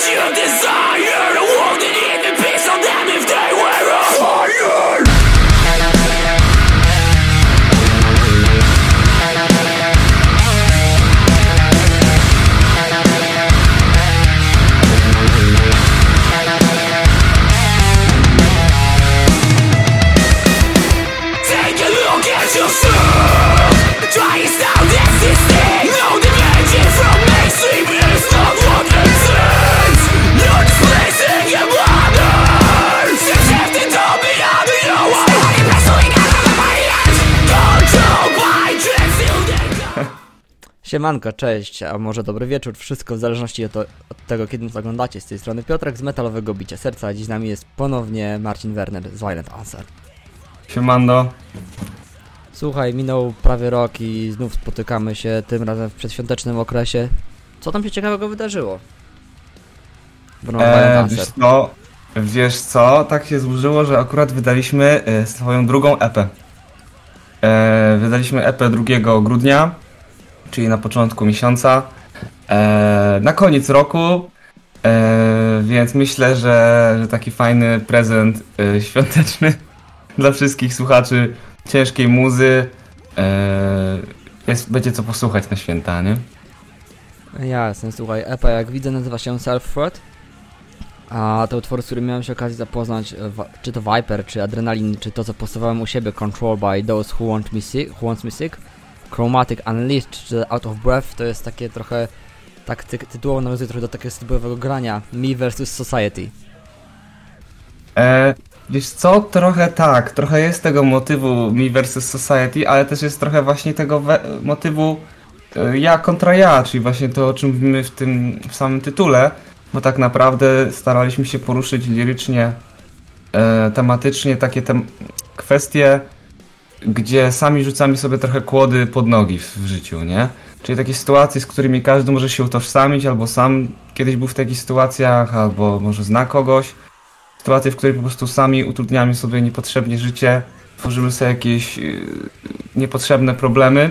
what you desire Siemanko, cześć, a może dobry wieczór, wszystko w zależności od, od tego, kiedy nas oglądacie. Z tej strony Piotrek z Metalowego Bicia Serca, a dziś z nami jest ponownie Marcin Werner z Violent Answer. Siemando. Słuchaj, minął prawie rok i znów spotykamy się, tym razem w przedświątecznym okresie. Co tam się ciekawego wydarzyło? E, Answer. wiesz co, wiesz co, tak się złożyło, że akurat wydaliśmy e, swoją drugą EP. E, wydaliśmy EP 2 grudnia, czyli na początku miesiąca, e, na koniec roku, e, więc myślę, że, że taki fajny prezent e, świąteczny dla wszystkich słuchaczy ciężkiej muzy. Jest, będzie co posłuchać na święta, nie? Jasne, słuchaj, EPA jak widzę nazywa się Self-Fraud. A te utwory, z którymi miałem się okazję zapoznać, czy to Viper, czy Adrenaline, czy to co postawałem u siebie, Control by Those Who Want Me Sick, who wants me sick Chromatic Unleashed, czy Out of Breath, to jest takie trochę, tak ty tytułowo nawiązuje trochę do takiego typowego grania, Me vs Society. E, wiesz co, trochę tak, trochę jest tego motywu Me vs Society, ale też jest trochę właśnie tego motywu e, ja kontra ja, czyli właśnie to, o czym mówimy w tym w samym tytule, bo tak naprawdę staraliśmy się poruszyć lirycznie, e, tematycznie takie tem- kwestie, gdzie sami rzucamy sobie trochę kłody pod nogi w, w życiu, nie? Czyli takie sytuacje, z którymi każdy może się utożsamić, albo sam kiedyś był w takich sytuacjach, albo może zna kogoś sytuacje, w której po prostu sami utrudniamy sobie niepotrzebnie życie, tworzymy sobie jakieś yy, niepotrzebne problemy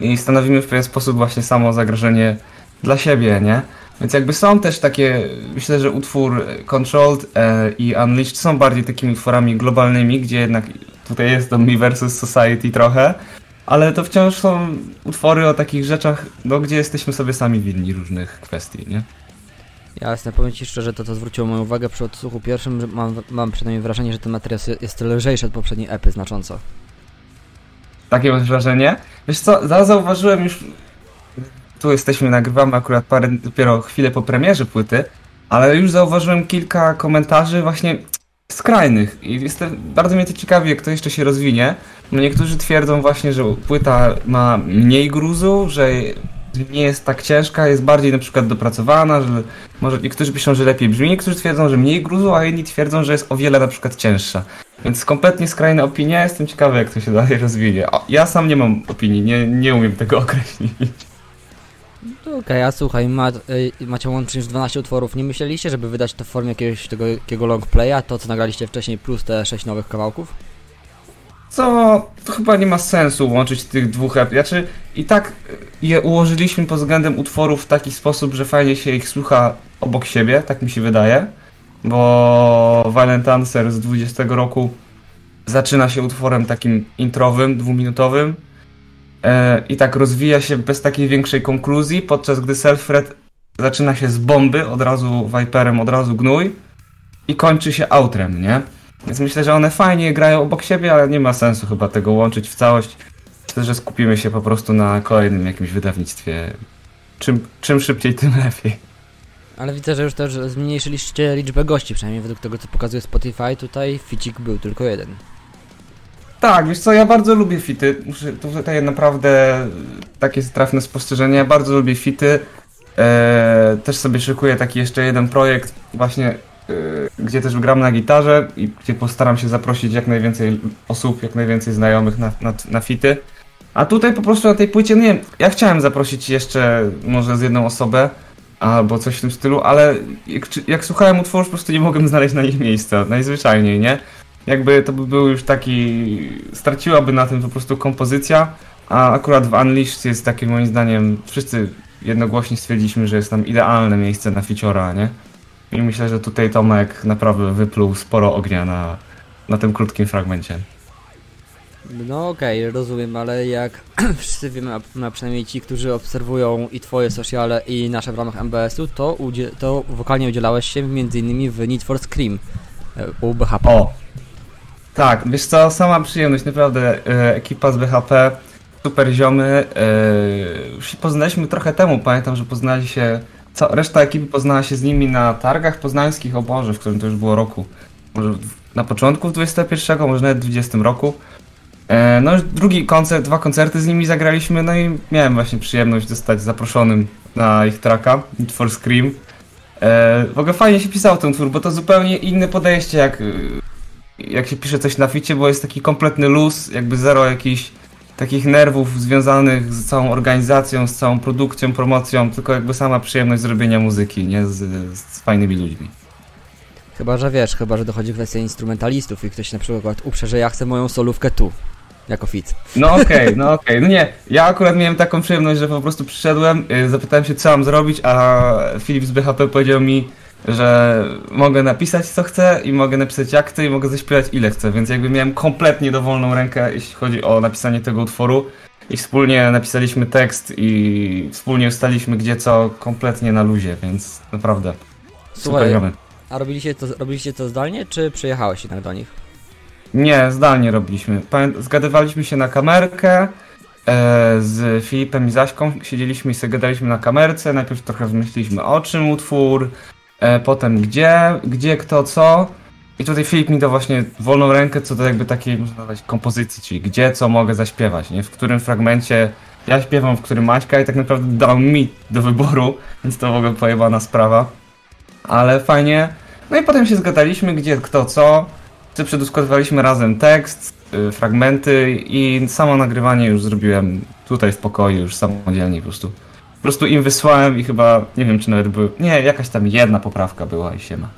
i stanowimy w pewien sposób właśnie samo zagrożenie dla siebie, nie? Więc jakby są też takie, myślę, że utwór Controlled e, i Unleashed są bardziej takimi utworami globalnymi, gdzie jednak tutaj jest to Me vs Society trochę, ale to wciąż są utwory o takich rzeczach, no, gdzie jesteśmy sobie sami winni różnych kwestii, nie? Jasne, powiem Ci szczerze, to co zwróciło moją uwagę przy odsłuchu pierwszym, że mam, mam przynajmniej wrażenie, że ten materiał jest- jest lżejszy od poprzedniej epy znacząco. Takie masz wrażenie? Wiesz co, za- zauważyłem już, tu jesteśmy, nagrywamy akurat parę, dopiero chwilę po premierze płyty, ale już zauważyłem kilka komentarzy właśnie skrajnych i jestem, bardzo mnie to ciekawi, jak to jeszcze się rozwinie. No niektórzy twierdzą właśnie, że płyta ma mniej gruzu, że nie jest tak ciężka, jest bardziej na przykład dopracowana, że może niektórzy piszą, że lepiej brzmi, niektórzy twierdzą, że mniej gruzu, a inni twierdzą, że jest o wiele na przykład cięższa. Więc kompletnie skrajna opinia, jestem ciekawy jak to się dalej rozwinie. O, ja sam nie mam opinii, nie, nie umiem tego określić. Okej, a słuchaj, ma, y, macie łącznie już 12 utworów. Nie myśleliście, żeby wydać to w formie jakiegoś tego jakiego long playa, to co nagraliście wcześniej, plus te 6 nowych kawałków? Co, to chyba nie ma sensu łączyć tych dwóch ep. Znaczy, i tak je ułożyliśmy pod względem utworów w taki sposób, że fajnie się ich słucha obok siebie, tak mi się wydaje. Bo Violent Answer z 20 roku zaczyna się utworem takim introwym, dwuminutowym. E, I tak rozwija się bez takiej większej konkluzji, podczas gdy Selfred zaczyna się z bomby, od razu Viperem, od razu gnój i kończy się outrem, nie? Więc myślę, że one fajnie grają obok siebie, ale nie ma sensu chyba tego łączyć w całość. Myślę, że skupimy się po prostu na kolejnym jakimś wydawnictwie. Czym, czym szybciej, tym lepiej. Ale widzę, że już też zmniejszyliście liczbę gości, przynajmniej według tego, co pokazuje Spotify. Tutaj ficik był tylko jeden. Tak, wiesz co, ja bardzo lubię fity. Muszę, tutaj naprawdę takie trafne spostrzeżenie. Ja bardzo lubię fity. Eee, też sobie szykuję taki jeszcze jeden projekt, właśnie e, gdzie też gram na gitarze i gdzie postaram się zaprosić jak najwięcej osób, jak najwięcej znajomych na, na, na fity. A tutaj po prostu na tej płycie, nie wiem, ja chciałem zaprosić jeszcze może z jedną osobę albo coś w tym stylu, ale jak, jak słuchałem utworów, po prostu nie mogłem znaleźć na nich miejsca, najzwyczajniej, nie? Jakby to by był już taki, straciłaby na tym po prostu kompozycja, a akurat w Unleashed jest taki moim zdaniem, wszyscy jednogłośnie stwierdziliśmy, że jest nam idealne miejsce na ficiora, nie? I myślę, że tutaj Tomek naprawdę wypluł sporo ognia na, na tym krótkim fragmencie. No okej, rozumiem, ale jak wszyscy wiemy, a- przynajmniej ci, którzy obserwują i twoje sociale i nasze w ramach MBS-u, to, to wokalnie udzielałeś się m.in. w Need for Scream e, u BHP. O! Tak, wiesz co, sama przyjemność, naprawdę. E, ekipa z BHP, super ziomy. E, już się poznaliśmy trochę temu, pamiętam, że poznali się. Co, reszta ekipy poznała się z nimi na targach poznańskich o Boże, w którym to już było roku. Może na początku 21, może nawet w 20 roku. E, no już drugi koncert, dwa koncerty z nimi zagraliśmy, no i miałem właśnie przyjemność zostać zaproszonym na ich tracka, Need for Scream. W ogóle fajnie się pisało ten twór, bo to zupełnie inne podejście jak, jak się pisze coś na ficie, bo jest taki kompletny luz, jakby zero jakichś takich nerwów związanych z całą organizacją, z całą produkcją, promocją, tylko jakby sama przyjemność zrobienia muzyki, nie? Z, z fajnymi ludźmi. Chyba, że wiesz, chyba, że dochodzi kwestia instrumentalistów i ktoś na przykład uprze, że ja chcę moją solówkę tu, jako fit. No okej, no okej. No nie, ja akurat miałem taką przyjemność, że po prostu przyszedłem, y, zapytałem się co mam zrobić, a Filip z BHP powiedział mi, że mogę napisać co chcę i mogę napisać jak chcę i mogę zaśpiewać ile chcę, więc jakby miałem kompletnie dowolną rękę, jeśli chodzi o napisanie tego utworu. I wspólnie napisaliśmy tekst i wspólnie ustaliśmy gdzie co kompletnie na luzie, więc naprawdę Słuchaj, super a robiliście to, robiliście to zdalnie, czy przyjechałeś jednak do nich? Nie, zdalnie robiliśmy. Zgadywaliśmy się na kamerkę e, z Filipem i Zaśką. Siedzieliśmy i sobie gadaliśmy na kamerce. Najpierw trochę wymyśliliśmy o czym utwór, potem gdzie, gdzie, kto, co. I tutaj Filip mi dał właśnie wolną rękę co do jakby takiej, można nazwać, kompozycji, czyli gdzie, co mogę zaśpiewać, nie? W którym fragmencie ja śpiewam, w którym Maćka i tak naprawdę dał mi do wyboru, więc to w ogóle pojebana sprawa. Ale fajnie. No i potem się zgadaliśmy, gdzie, kto, co. Czy przedyskutowaliśmy razem tekst, y, fragmenty i samo nagrywanie już zrobiłem tutaj w pokoju, już samodzielnie po prostu. Po prostu im wysłałem i chyba, nie wiem czy nawet były, nie, jakaś tam jedna poprawka była i siema.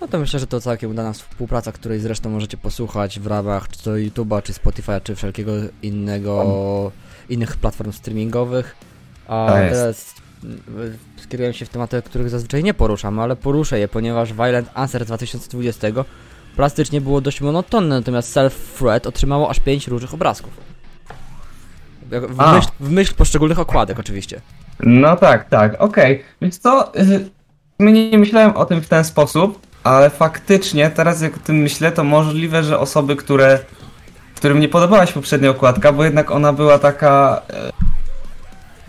No to myślę, że to całkiem udana współpraca, której zresztą możecie posłuchać w ramach czy to YouTube'a, czy Spotify'a, czy wszelkiego innego, innych platform streamingowych. A Tak teraz mm, skieruję się w tematy, których zazwyczaj nie poruszamy, ale poruszę je, ponieważ Violent Answer 2020 plastycznie było dość monotonne, natomiast Self-Threat otrzymało aż 5 różnych obrazków. W A. myśl, w myśl poszczególnych okładek oczywiście. No tak, tak, okej. Więc to, y, my nie myślałem o tym w ten sposób, ale faktycznie teraz jak o tym myślę, to możliwe, że osoby, które, którym nie podobała się poprzednia okładka, bo jednak ona była taka, e,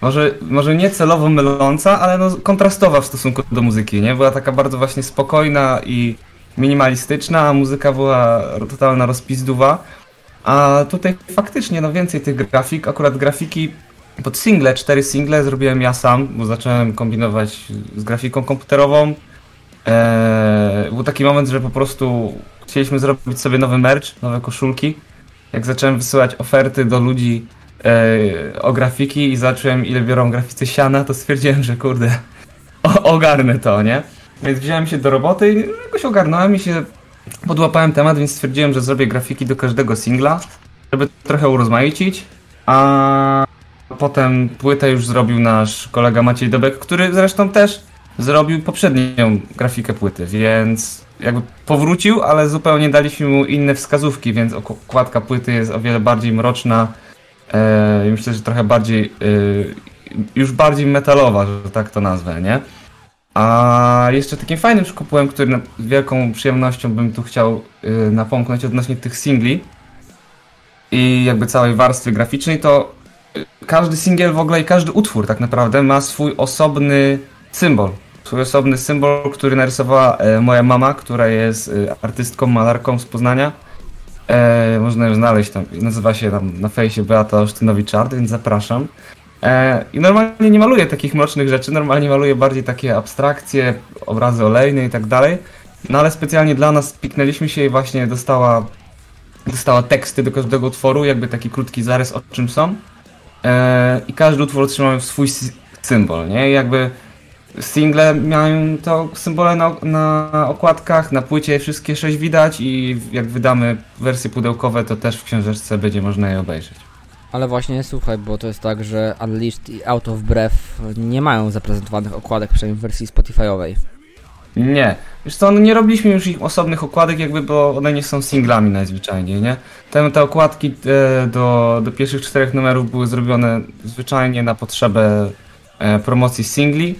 może, może nie celowo myląca, ale no kontrastowa w stosunku do muzyki, nie? Była taka bardzo właśnie spokojna i minimalistyczna, a muzyka była totalna rozpizduwa. A tutaj faktycznie no więcej tych grafik, akurat grafiki pod single, cztery single zrobiłem ja sam, bo zacząłem kombinować z grafiką komputerową. Eee, był taki moment, że po prostu chcieliśmy zrobić sobie nowy merch, nowe koszulki. Jak zacząłem wysyłać oferty do ludzi eee, o grafiki i zacząłem ile biorą graficy siana, to stwierdziłem, że kurde, o, ogarnę to, nie? Więc wziąłem się do roboty i jakoś ogarnąłem i się podłapałem temat, więc stwierdziłem, że zrobię grafiki do każdego singla, żeby trochę urozmaicić. A potem płytę już zrobił nasz kolega Maciej Dobek, który zresztą też zrobił poprzednią grafikę płyty, więc jakby powrócił, ale zupełnie daliśmy mu inne wskazówki, więc okładka płyty jest o wiele bardziej mroczna e, myślę, że trochę bardziej, e, już bardziej metalowa, że tak to nazwę, nie? A jeszcze takim fajnym przykupłem, który z wielką przyjemnością bym tu chciał e, napomknąć odnośnie tych singli i jakby całej warstwy graficznej, to każdy singiel w ogóle i każdy utwór tak naprawdę ma swój osobny symbol. Swój osobny symbol, który narysowała e, moja mama, która jest e, artystką, malarką z Poznania. E, można ją znaleźć tam, nazywa się tam na fejsie Beata Olsztynowicz-Art, więc zapraszam. E, I normalnie nie maluje takich mrocznych rzeczy, normalnie maluje bardziej takie abstrakcje, obrazy olejne i tak dalej. No ale specjalnie dla nas piknęliśmy się i właśnie dostała, dostała teksty do każdego utworu, jakby taki krótki zarys o czym są. E, I każdy utwór otrzymał swój sy- symbol, nie? Jakby single miałem to symbole na, na okładkach, na płycie wszystkie sześć widać i jak wydamy wersje pudełkowe, to też w książeczce będzie można je obejrzeć. Ale właśnie słuchaj, bo to jest tak, że Unleashed i Out of Breath nie mają zaprezentowanych okładek, przynajmniej w wersji Spotify'owej. Nie. Wiesz co, no nie robiliśmy już ich osobnych okładek, jakby, bo one nie są singlami najzwyczajniej, nie? Te, okładki e, do, do pierwszych czterech numerów były zrobione zwyczajnie na potrzebę e, promocji singli,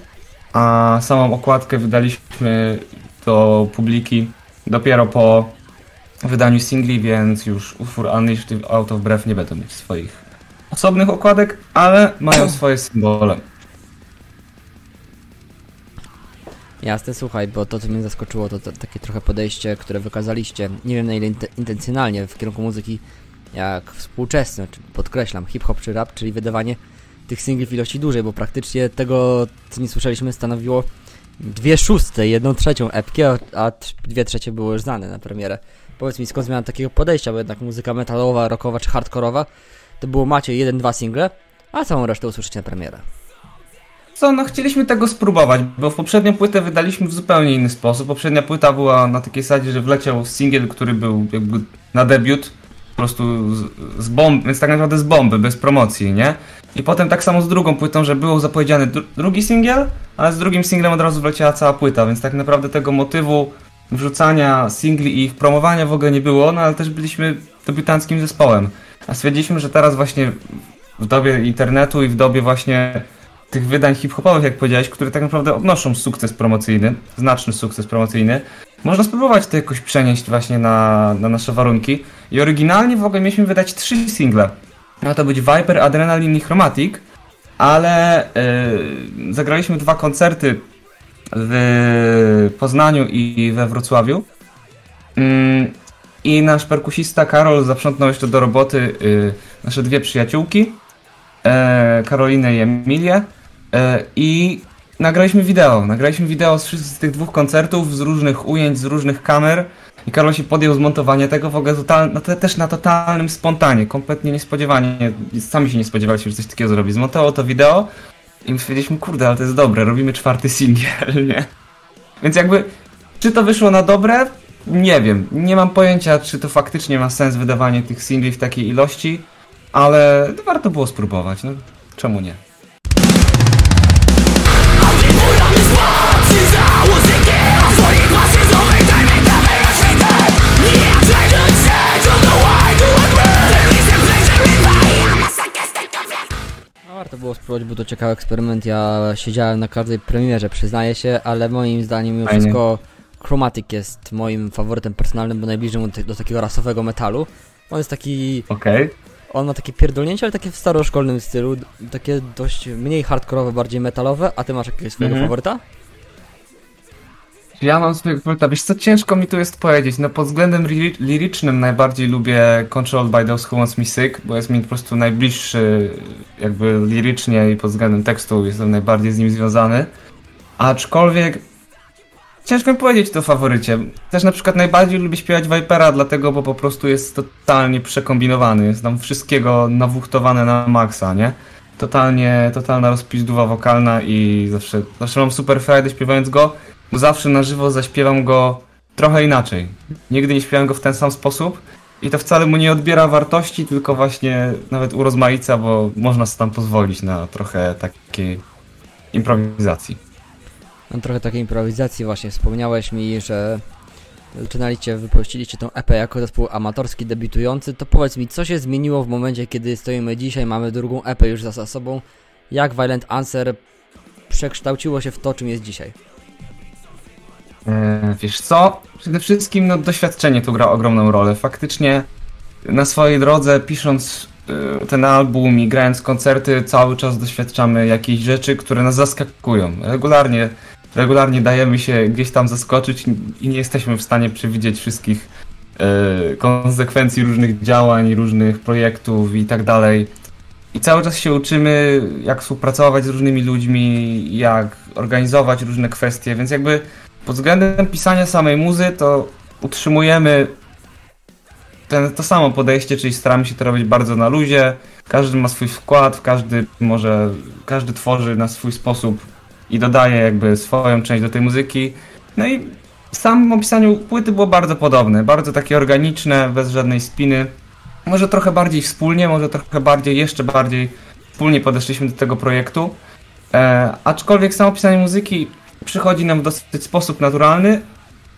a samą okładkę wydaliśmy do publiki dopiero po wydaniu singli, więc już utwór Unleashed Out of Breath nie będą mieć swoich osobnych okładek, ale mają swoje symbole. Jasne, słuchaj, bo to co mnie zaskoczyło to, to takie trochę podejście, które wykazaliście, nie wiem na ile int- intencjonalnie w kierunku muzyki jak współczesne, czy podkreślam, hip-hop czy rap, czyli wydawanie tych singli w ilości dłużej, bo praktycznie tego, co nie słyszeliśmy, stanowiło dwie szóste, jedną trzecią epki, a, a dwie trzecie były już znane na premierę. Powiedz mi, skąd zmiana takiego podejścia, bo jednak muzyka metalowa, rockowa czy hardkorowa, to było macie jeden, dwa single, a całą resztę usłyszycie na premierę. Co, no chcieliśmy tego spróbować, bo w poprzednią płytę wydaliśmy w zupełnie inny sposób. Poprzednia płyta była na takiej zasadzie, że wleciał singiel, który był jakby na debiut, po prostu z, z bomby, więc tak naprawdę z bomby, bez promocji, nie? I potem tak samo z drugą płytą, że był zapowiedziany dru drugi singiel, ale z drugim singlem od razu wleciała cała płyta, więc tak naprawdę tego motywu wrzucania singli i ich promowania w ogóle nie było, no ale też byliśmy debiutanckim zespołem. A stwierdziliśmy, że teraz właśnie w dobie internetu i w dobie właśnie tych wydań hip-hopowych, jak powiedziałeś, które tak naprawdę odnoszą sukces promocyjny, znaczny sukces promocyjny, można spróbować to jakoś przenieść właśnie na, na nasze warunki. I oryginalnie w ogóle mieliśmy wydać trzy single. Miał to być Viper, Adrenaline i Chromatic, ale yy, zagraliśmy dwa koncerty w Poznaniu i we Wrocławiu. Ym, I nasz perkusista Karol zaprzątnął jeszcze do roboty yy, nasze dwie przyjaciółki, e, Karolinę i Emilię e, i nagraliśmy wideo. Nagraliśmy wideo z, z tych dwóch koncertów, z różnych ujęć, z różnych kamer i Karol się podjął zmontowanie tego w ogóle total, no, te, też na totalnym spontanie, kompletnie niespodziewanie. Sami się nie spodziewaliśmy, że coś takiego zrobi. Zmontował to wideo i my stwierdziliśmy, kurde, ale to jest dobre, robimy czwarty singiel, nie? Więc jakby, czy to wyszło na dobre? Nie wiem. Nie mam pojęcia, czy to faktycznie ma sens wydawanie tych singli w takiej ilości, ale warto było spróbować, no czemu nie? No, warto było spróbować, był to ciekawy eksperyment. Ja siedziałem na każdej premierze, przyznaję się, ale moim zdaniem mimo Fajnie. Chromatic jest moim faworytem personalnym, bo najbliżej mu do, do takiego rasowego metalu. On jest taki, Okej. on ma takie pierdolnięcie, ale takie w staroszkolnym stylu, takie dość mniej hardkorowe, bardziej metalowe, a ty masz jakiegoś swojego Mhm. faworyta? Ja mam swojego faworyta. Wiesz co, ciężko mi tu jest powiedzieć. No pod względem lir- lirycznym najbardziej lubię Controlled by Those Who Wants Me Sick, bo jest mi po prostu najbliższy jakby lirycznie i pod względem tekstu jestem najbardziej z nim związany. Aczkolwiek ciężko mi powiedzieć to faworycie. Też na przykład najbardziej lubię śpiewać Vipera, dlatego, bo po prostu jest totalnie przekombinowany. Jest tam wszystkiego nawuchtowane na maksa, nie? Totalnie, totalna rozpizduwa wokalna i zawsze, zawsze mam super frajdę śpiewając go, bo zawsze na żywo zaśpiewam go trochę inaczej. Nigdy nie śpiewam go w ten sam sposób i to wcale mu nie odbiera wartości, tylko właśnie nawet urozmaica, bo można sobie tam pozwolić na trochę takiej improwizacji. Mam trochę takiej improwizacji właśnie. Wspomniałeś mi, że zaczynaliście, wypuściliście tą EP jako zespół amatorski, debiutujący. To powiedz mi, co się zmieniło w momencie, kiedy stoimy dzisiaj, mamy drugą EP już za sobą? Jak Violent Answer przekształciło się w to, czym jest dzisiaj? E, Wiesz co? Przede wszystkim no, doświadczenie tu gra ogromną rolę. Faktycznie na swojej drodze, pisząc e, ten album i grając koncerty, cały czas doświadczamy jakichś rzeczy, które nas zaskakują. Regularnie, regularnie dajemy się gdzieś tam zaskoczyć i nie jesteśmy w stanie przewidzieć wszystkich e, konsekwencji różnych działań, różnych projektów i tak dalej. I cały czas się uczymy, jak współpracować z różnymi ludźmi, jak organizować różne kwestie, więc jakby pod względem pisania samej muzy, to utrzymujemy ten, to samo podejście, czyli staramy się to robić bardzo na luzie. Każdy ma swój wkład, każdy może, każdy tworzy na swój sposób i dodaje jakby swoją część do tej muzyki. No i w samym opisaniu płyty było bardzo podobne, bardzo takie organiczne, bez żadnej spiny. może trochę bardziej wspólnie, może trochę bardziej, jeszcze bardziej wspólnie podeszliśmy do tego projektu. E, aczkolwiek samo pisanie muzyki przychodzi nam w dosyć sposób naturalny.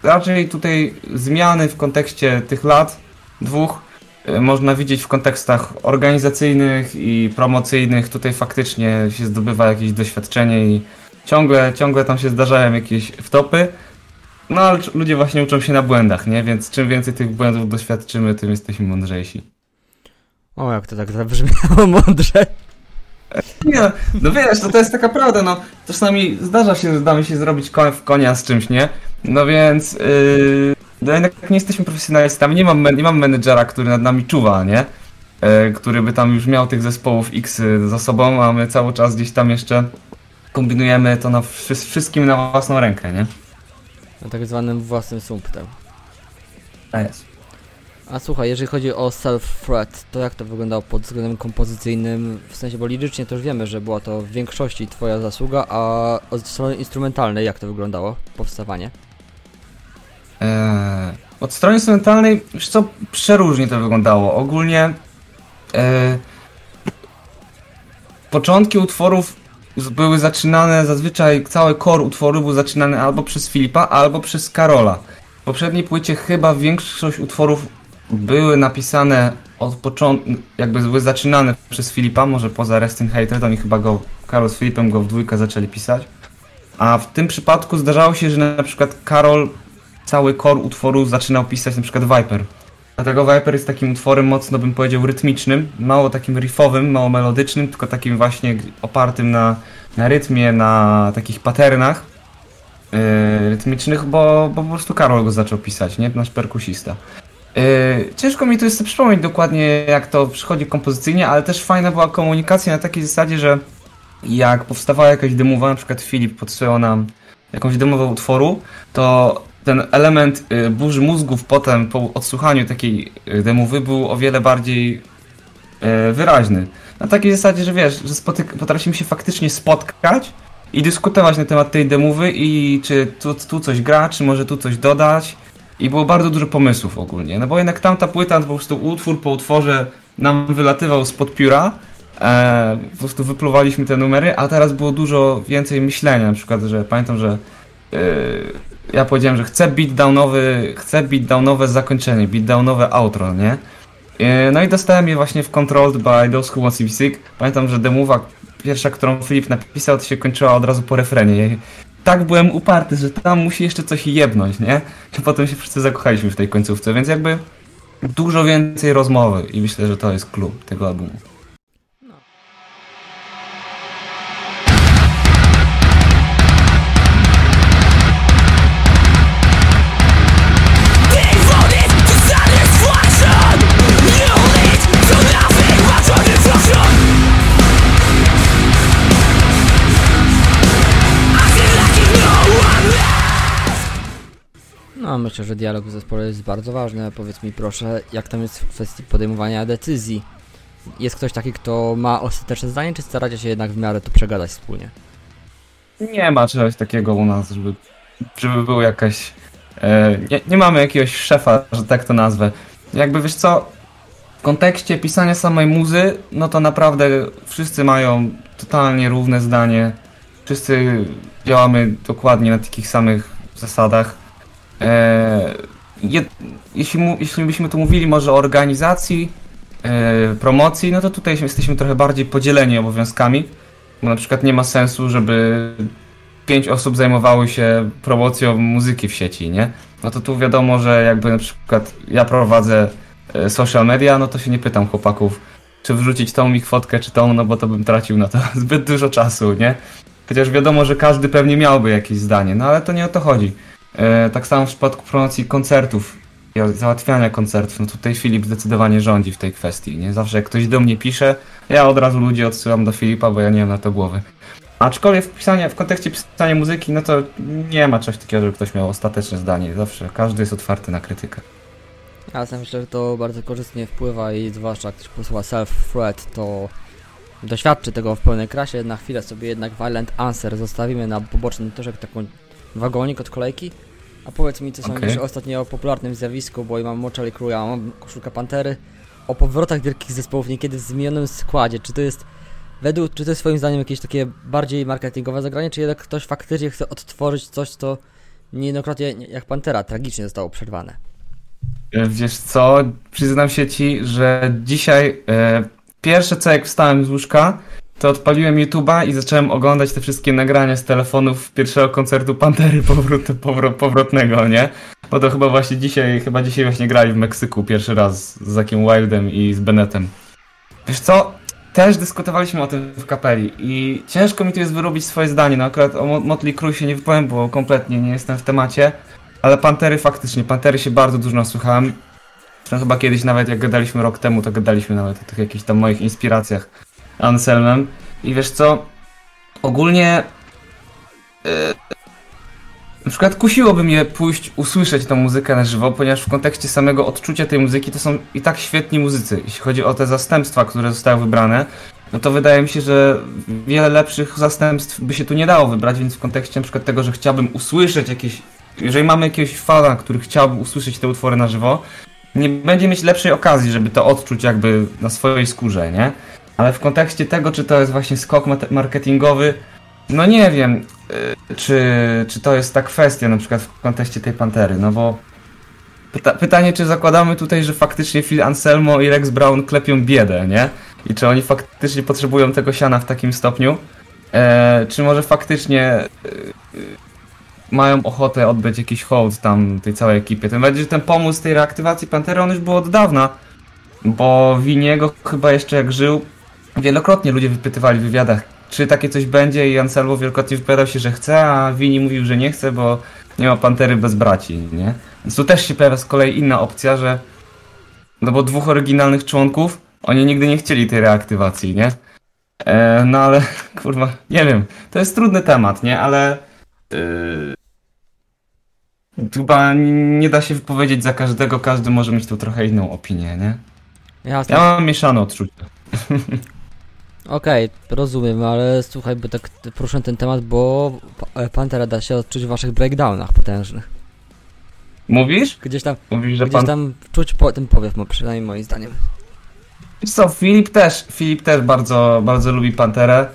Raczej tutaj zmiany w kontekście tych lat dwóch e, można widzieć w kontekstach organizacyjnych i promocyjnych. Tutaj faktycznie się zdobywa jakieś doświadczenie i ciągle, ciągle tam się zdarzają jakieś wtopy. No ale ludzie właśnie uczą się na błędach, nie? Więc czym więcej tych błędów doświadczymy, tym jesteśmy mądrzejsi. O, jak to tak zabrzmiało mądrze. Nie, no wiesz, to, to jest taka prawda, no czasami zdarza się, że damy się zrobić koń w konia z czymś, nie? No więc, yy, no jednak nie jesteśmy profesjonalistami, nie mam, nie mam menedżera, który nad nami czuwa, nie? Yy, który by tam już miał tych zespołów X y, za sobą, a my cały czas gdzieś tam jeszcze kombinujemy to na wszy- wszystkim na własną rękę, nie? Na tak zwanym własnym sumptem. A jest. A słuchaj, jeżeli chodzi o Self-Threat, to jak to wyglądało pod względem kompozycyjnym? W sensie, bo lirycznie to już wiemy, że była to w większości twoja zasługa, a od strony instrumentalnej jak to wyglądało, powstawanie? Eee, od strony instrumentalnej, wiesz co, przeróżnie to wyglądało. Ogólnie eee, początki utworów były zaczynane, zazwyczaj cały core utworu był zaczynany albo przez Filipa, albo przez Karola. W poprzedniej płycie chyba większość utworów były napisane od początku, jakby były zaczynane przez Filipa, może poza Resting Hater, to oni chyba go, Karol z Filipem go w dwójkę zaczęli pisać. A w tym przypadku zdarzało się, że na przykład Karol cały core utworu zaczynał pisać na przykład Viper. Dlatego Viper jest takim utworem mocno bym powiedział rytmicznym, mało takim riffowym, mało melodycznym, tylko takim właśnie opartym na, na rytmie, na takich patternach yy, rytmicznych, bo, bo po prostu Karol go zaczął pisać, nie? Nasz perkusista. Yy, ciężko mi tu jest przypomnieć dokładnie jak to przychodzi kompozycyjnie, ale też fajna była komunikacja na takiej zasadzie, że jak powstawała jakaś demowa, na przykład Filip podsyłał nam jakąś demową utworu, to ten element y, burzy mózgów potem po odsłuchaniu takiej y, demowy był o wiele bardziej y, wyraźny. Na takiej zasadzie, że wiesz, że spotyk- potrafimy się faktycznie spotkać i dyskutować na temat tej demowy i czy tu, tu coś gra, czy może tu coś dodać. I było bardzo dużo pomysłów ogólnie. No bo jednak tamta płyta po prostu utwór po utworze nam wylatywał spod pióra. E, po prostu wypluwaliśmy te numery, a teraz było dużo więcej myślenia. Na przykład, że pamiętam, że ja powiedziałem, że chcę beatdownowy, chcę beatdownowe zakończenie, beatdownowe outro, nie? E, no i dostałem je właśnie w Controlled by Those Who Want to Be Sick. Pamiętam, że demowa pierwsza, którą Filip napisał, to się kończyła od razu po refrenie. Tak byłem uparty, że tam musi jeszcze coś jebnąć, nie? I potem się wszyscy zakochaliśmy w tej końcówce, więc jakby dużo więcej rozmowy i myślę, że to jest klub tego albumu. Myślę, że dialog w zespole jest bardzo ważny. Powiedz mi proszę, jak tam jest w kwestii podejmowania decyzji? Jest ktoś taki, kto ma ostateczne zdanie, czy staracie się jednak w miarę to przegadać wspólnie? Nie ma czegoś takiego u nas, żeby, żeby był jakaś... E, nie, nie mamy jakiegoś szefa, że tak to nazwę. Jakby wiesz co, w kontekście pisania samej muzy, no to naprawdę wszyscy mają totalnie równe zdanie. Wszyscy działamy dokładnie na takich samych zasadach. E, je, jeśli, mu, jeśli byśmy tu mówili może o organizacji, e, promocji, no to tutaj jesteśmy trochę bardziej podzieleni obowiązkami. Bo na przykład nie ma sensu, żeby pięć osób zajmowały się promocją muzyki w sieci, nie? No to tu wiadomo, że jakby na przykład ja prowadzę e, social media, no to się nie pytam chłopaków, czy wrzucić tą ich fotkę, czy tą, no bo to bym tracił na to zbyt dużo czasu, nie? Chociaż wiadomo, że każdy pewnie miałby jakieś zdanie, no ale to nie o to chodzi. E, tak samo w przypadku promocji koncertów, załatwiania koncertów, no tutaj Filip zdecydowanie rządzi w tej kwestii, nie? Zawsze jak ktoś do mnie pisze, ja od razu ludzi odsyłam do Filipa, bo ja nie mam na to głowy. Aczkolwiek w, pisania, w kontekście pisania muzyki, no to nie ma czegoś takiego, żeby ktoś miał ostateczne zdanie. Zawsze każdy jest otwarty na krytykę. Ja sam myślę, że to bardzo korzystnie wpływa i zwłaszcza jak ktoś posłucha self-threat, to doświadczy tego w pełnej krasie. Na chwilę sobie jednak Violent Answer zostawimy na poboczny torzek taką wagonik od kolejki. A powiedz mi, co Okej. sądzisz ostatnio o popularnym zjawisku, bo ja mam Moczali ja mam koszulkę Pantery o powrotach wielkich zespołów niekiedy w zmienionym składzie. Czy to jest według, czy to jest twoim zdaniem jakieś takie bardziej marketingowe zagranie, czy jednak ktoś faktycznie chce odtworzyć coś, co niejednokrotnie, jak Pantera, tragicznie zostało przerwane? E, Wiesz co, przyznam się ci, że dzisiaj e, pierwsze co jak wstałem z łóżka, to odpaliłem YouTube'a i zacząłem oglądać te wszystkie nagrania z telefonów pierwszego koncertu Pantery powrót, powrot, powrotnego, nie? Bo to chyba właśnie dzisiaj, chyba dzisiaj właśnie grali w Meksyku pierwszy raz z Zakiem Wildem i z Bennettem. Wiesz co, też dyskutowaliśmy o tym w kapeli i ciężko mi tu jest wyrobić swoje zdanie, no akurat o Mo- Motley Crue się nie wypowiem, bo kompletnie nie jestem w temacie, ale Pantery faktycznie, Pantery się bardzo dużo nasłuchałem. Zresztą chyba kiedyś nawet jak gadaliśmy rok temu, to gadaliśmy nawet o tych jakichś tam moich inspiracjach Anselmem. I wiesz co, ogólnie yy, na przykład kusiłoby mnie pójść usłyszeć tą muzykę na żywo, ponieważ w kontekście samego odczucia tej muzyki to są i tak świetni muzycy. Jeśli chodzi o te zastępstwa, które zostały wybrane, no to wydaje mi się, że wiele lepszych zastępstw by się tu nie dało wybrać, więc w kontekście na przykład tego, że chciałbym usłyszeć jakieś jeżeli mamy jakiegoś fana, który chciałby usłyszeć te utwory na żywo, nie będzie mieć lepszej okazji, żeby to odczuć jakby na swojej skórze, nie? Ale w kontekście tego, czy to jest właśnie skok marketingowy, no nie wiem, y, czy, czy to jest ta kwestia na przykład w kontekście tej Pantery, no bo pyta pytanie, czy zakładamy tutaj, że faktycznie Phil Anselmo i Rex Brown klepią biedę, nie? I czy oni faktycznie potrzebują tego siana w takim stopniu? E, czy może faktycznie mają ochotę oddać jakiś hołd tam tej całej ekipie. Tym bardziej, że ten pomysł tej reaktywacji Pantery on już był od dawna, bo Winiego chyba jeszcze jak żył, wielokrotnie ludzie wypytywali w wywiadach, czy takie coś będzie i Anselmo wielokrotnie wypowiadał się, że chce, a Wini mówił, że nie chce, bo nie ma Pantery bez braci, nie? Więc tu też się pojawia z kolei inna opcja, że no bo dwóch oryginalnych członków, oni nigdy nie chcieli tej reaktywacji, nie? E, no ale, kurwa, nie wiem, to jest trudny temat, nie? Ale Yy, Chyba nie da się wypowiedzieć za każdego, każdy może mieć tu trochę inną opinię, nie? Jasne. Ja mam mieszane odczucia. Okej, rozumiem, ale słuchaj, bo tak poruszę ten temat, bo Pa- e, Pantera da się odczuć w waszych breakdownach potężnych. Mówisz? Gdzieś tam, Mówisz, że gdzieś pan... tam czuć po, ten powiew, przynajmniej moim zdaniem. Wiesz co, Filip też, Filip też bardzo, bardzo lubi Panterę.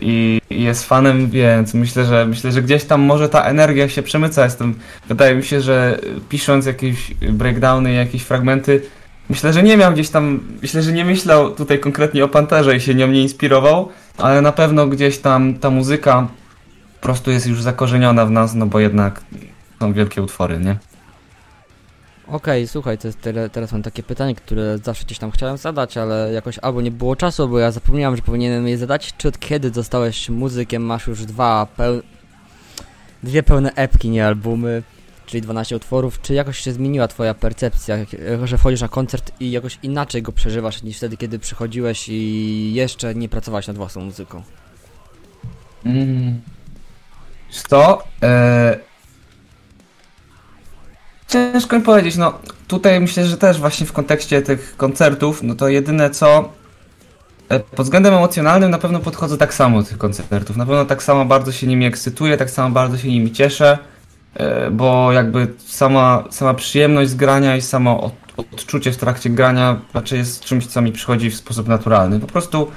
I, I jest fanem, więc myślę, że myślę, że gdzieś tam może ta energia się przemyca. Jestem, wydaje mi się, że pisząc jakieś breakdowny, jakieś fragmenty, myślę, że nie miał gdzieś tam, myślę, że nie myślał tutaj konkretnie o Panterze i się nią nie inspirował, ale na pewno gdzieś tam ta muzyka po prostu jest już zakorzeniona w nas, no bo jednak są wielkie utwory, nie? Okej, słuchaj, to jest tyle, teraz mam takie pytanie, które zawsze gdzieś tam chciałem zadać, ale jakoś albo nie było czasu, bo ja zapomniałem, że powinienem je zadać. Czy od kiedy zostałeś muzykiem, masz już dwa peł... dwie pełne epki, nie albumy, czyli 12 utworów, czy jakoś się zmieniła twoja percepcja, że wchodzisz na koncert i jakoś inaczej go przeżywasz niż wtedy, kiedy przychodziłeś i jeszcze nie pracowałeś nad własną muzyką? Mm. Co? E... Ciężko mi powiedzieć, no tutaj myślę, że też właśnie w kontekście tych koncertów, no to jedyne co e, pod względem emocjonalnym na pewno podchodzę tak samo do tych koncertów. Na pewno tak samo bardzo się nimi ekscytuję, tak samo bardzo się nimi cieszę, bo jakby sama, sama przyjemność z grania i samo od, odczucie w trakcie grania raczej jest czymś, co mi przychodzi w sposób naturalny. Po prostu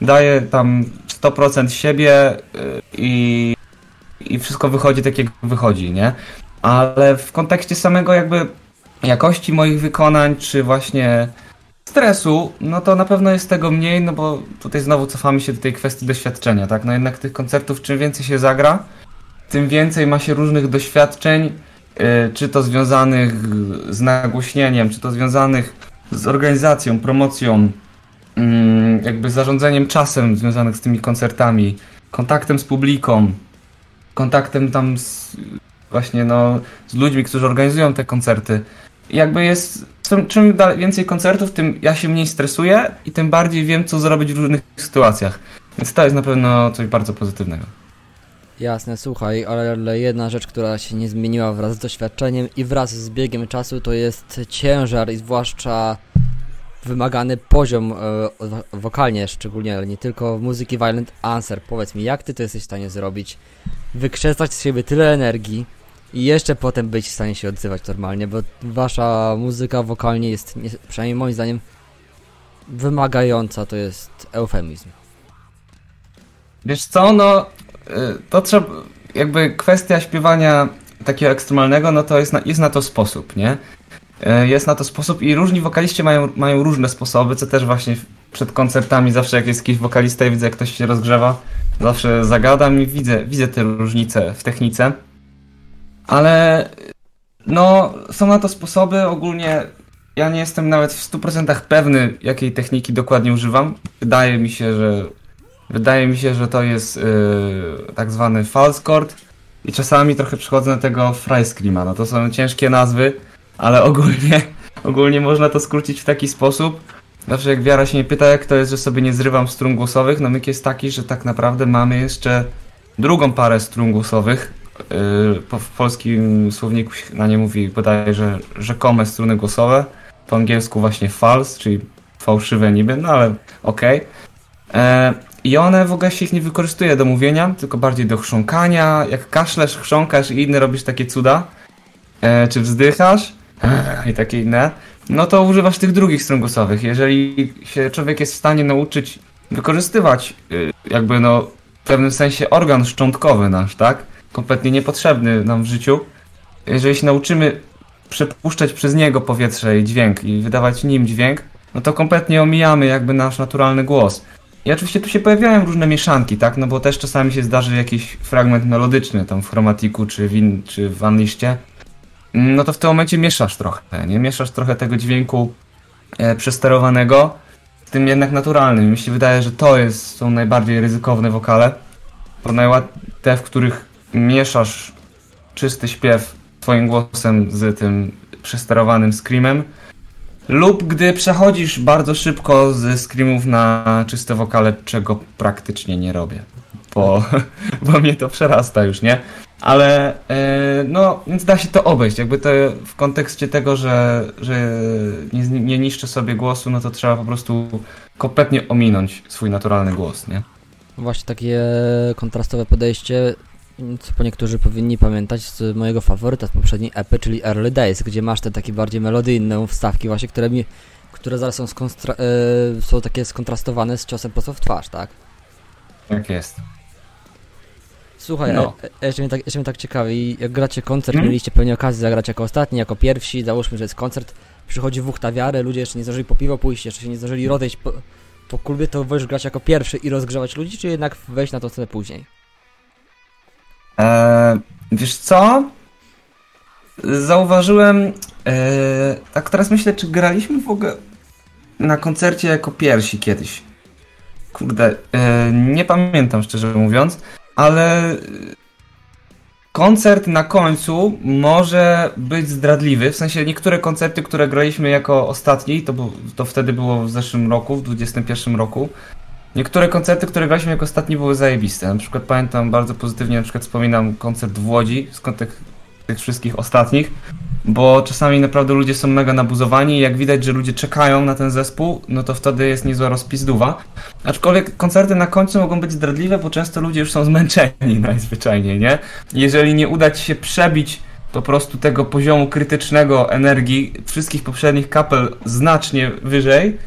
daję tam 100% siebie y, i, i wszystko wychodzi tak, jak wychodzi, nie? Ale w kontekście samego jakby jakości moich wykonań, czy właśnie stresu, no to na pewno jest tego mniej, no bo tutaj znowu cofamy się do tej kwestii doświadczenia, tak? No jednak tych koncertów czym więcej się zagra, tym więcej ma się różnych doświadczeń, y, czy to związanych z nagłośnieniem, czy to związanych z organizacją, promocją, mm, jakby zarządzeniem czasem związanych z tymi koncertami, kontaktem z publiką, kontaktem tam z, właśnie no, z ludźmi, którzy organizują te koncerty. Jakby jest, czym- więcej koncertów, tym ja się mniej stresuję i tym bardziej wiem, co zrobić w różnych sytuacjach. Więc to jest na pewno coś bardzo pozytywnego. Jasne, słuchaj, ale jedna rzecz, która się nie zmieniła wraz z doświadczeniem i wraz z biegiem czasu, to jest ciężar i zwłaszcza wymagany poziom e, wo- wokalnie szczególnie, ale nie tylko muzyki Violent Answer. Powiedz mi, jak ty to jesteś w stanie zrobić? Wykrzesać z siebie tyle energii i jeszcze potem być w stanie się odzywać normalnie, bo wasza muzyka wokalnie jest, nie, przynajmniej moim zdaniem, wymagająca, to jest eufemizm. Wiesz co, no to trzeba, jakby kwestia śpiewania takiego ekstremalnego, no to jest na, jest na to sposób, nie? Y, Jest na to sposób i różni wokaliści mają, mają różne sposoby, co też właśnie przed koncertami zawsze jak jest jakiś wokalista i widzę jak ktoś się rozgrzewa, zawsze zagadam i widzę, widzę te różnice w technice. Ale no, są na to sposoby, ogólnie ja nie jestem nawet w 100% pewny jakiej techniki dokładnie używam. Wydaje mi się, że Wydaje mi się, że to jest yy, tak zwany false chord i czasami trochę przychodzę na tego fry screama. No to są ciężkie nazwy, ale ogólnie, ogólnie można to skrócić w taki sposób. Zawsze jak Wiara się mnie pyta, jak to jest, że sobie nie zrywam strun głosowych, no myk jest taki, że tak naprawdę mamy jeszcze drugą parę strun głosowych. Yy, w polskim słowniku się na nie mówi bodajże rzekome struny głosowe. Po angielsku właśnie false, czyli fałszywe niby, no ale okej. E, I one w ogóle się ich nie wykorzystuje do mówienia, tylko bardziej do chrząkania. Jak kaszlesz, chrząkasz i inne robisz takie cuda, e, czy wzdychasz i takie inne, no to używasz tych drugich strun głosowych. Jeżeli się człowiek jest w stanie nauczyć wykorzystywać y, jakby no w pewnym sensie organ szczątkowy nasz, tak? Kompletnie niepotrzebny nam w życiu. Jeżeli się nauczymy przepuszczać przez niego powietrze i dźwięk i wydawać nim dźwięk, no to kompletnie omijamy jakby nasz naturalny głos. I oczywiście tu się pojawiają różne mieszanki, tak? No bo też czasami się zdarzy jakiś fragment melodyczny tam w chromatiku czy w, in, czy w Unleashcie. Mm, No to w tym momencie mieszasz trochę, nie? Mieszasz trochę tego dźwięku e, przesterowanego z tym jednak naturalnym. Mi się wydaje, że to jest, są najbardziej ryzykowne wokale. Bo te, w których mieszasz czysty śpiew twoim głosem z tym przesterowanym screamem, lub gdy przechodzisz bardzo szybko ze screamów na czyste wokale, czego praktycznie nie robię. Bo, bo mnie to przerasta już, nie? Ale e, no, więc da się to obejść. Jakby to w kontekście tego, że, że nie, nie niszczę sobie głosu, no to trzeba po prostu kompletnie ominąć swój naturalny głos, nie? Właśnie takie kontrastowe podejście, co po niektórzy powinni pamiętać z mojego faworyta z poprzedniej epy, czyli Early Days, gdzie masz te takie bardziej melodyjne wstawki właśnie, które mi, które zaraz są, skonstra- e, są takie skontrastowane z ciosem prosto w twarz, tak? Tak jest. Słuchaj, No. e, e, jeszcze, mnie tak, jeszcze mnie tak ciekawi, jak gracie koncert, Mhm. mieliście pewnie okazję zagrać jako ostatni, jako pierwsi, załóżmy, że jest koncert, przychodzi na wiarę, ludzie jeszcze nie zdążyli po piwo pójść, jeszcze się nie zdążyli rozejść po, po klubie, to wolisz grać jako pierwszy i rozgrzewać ludzi, czy jednak wejść na to scenę później? E, wiesz co? Zauważyłem, e, tak teraz myślę, czy graliśmy w ogóle na koncercie jako pierwsi kiedyś. Kurde, e, nie pamiętam szczerze mówiąc, ale koncert na końcu może być zdradliwy. W sensie niektóre koncerty, które graliśmy jako ostatni, to, to wtedy było w zeszłym roku, w 2021 roku. Niektóre koncerty, które graliśmy jako ostatni były zajebiste. Na przykład pamiętam bardzo pozytywnie, na przykład wspominam koncert w Łodzi, z tych, tych wszystkich ostatnich, bo czasami naprawdę ludzie są mega nabuzowani i jak widać, że ludzie czekają na ten zespół, no to wtedy jest niezła rozpizduwa. Aczkolwiek koncerty na końcu mogą być zdradliwe, bo często ludzie już są zmęczeni najzwyczajniej, nie? Jeżeli nie uda ci się przebić po prostu tego poziomu krytycznego energii wszystkich poprzednich kapel znacznie wyżej,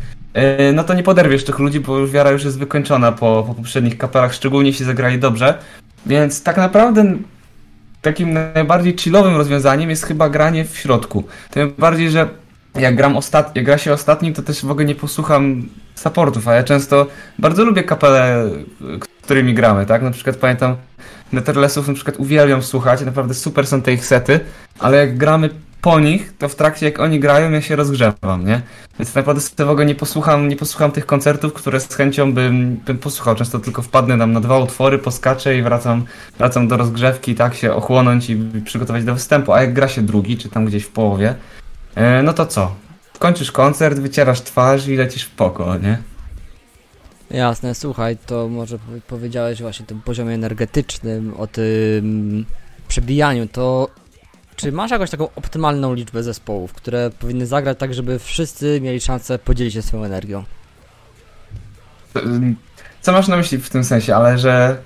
no to nie poderwiesz tych ludzi, bo już wiara już jest wykończona po, po poprzednich kapelach, szczególnie jeśli zagrali dobrze. Więc tak naprawdę takim najbardziej chillowym rozwiązaniem jest chyba granie w środku. Tym bardziej, że jak gram ostat... jak gra się ostatnim, to też w ogóle nie posłucham supportów, a ja często bardzo lubię kapele, którymi gramy, tak? Na przykład pamiętam Netherlessów na przykład uwielbiam słuchać, naprawdę super są te ich sety, ale jak gramy po nich, to w trakcie jak oni grają, ja się rozgrzewam, nie? Więc naprawdę sobie w ogóle nie posłucham, nie posłucham tych koncertów, które z chęcią bym, bym posłuchał. Często tylko wpadnę tam na dwa utwory, poskaczę i wracam, wracam do rozgrzewki, tak się ochłonąć i przygotować do występu. A jak gra się drugi, czy tam gdzieś w połowie, e, no to co? Kończysz koncert, wycierasz twarz i lecisz w poko, nie? Jasne, słuchaj, to może powie- powiedziałeś właśnie o tym poziomie energetycznym, o tym przebijaniu, to czy masz jakąś taką optymalną liczbę zespołów, które powinny zagrać tak, żeby wszyscy mieli szansę podzielić się swoją energią? Co masz na myśli w tym sensie, ale że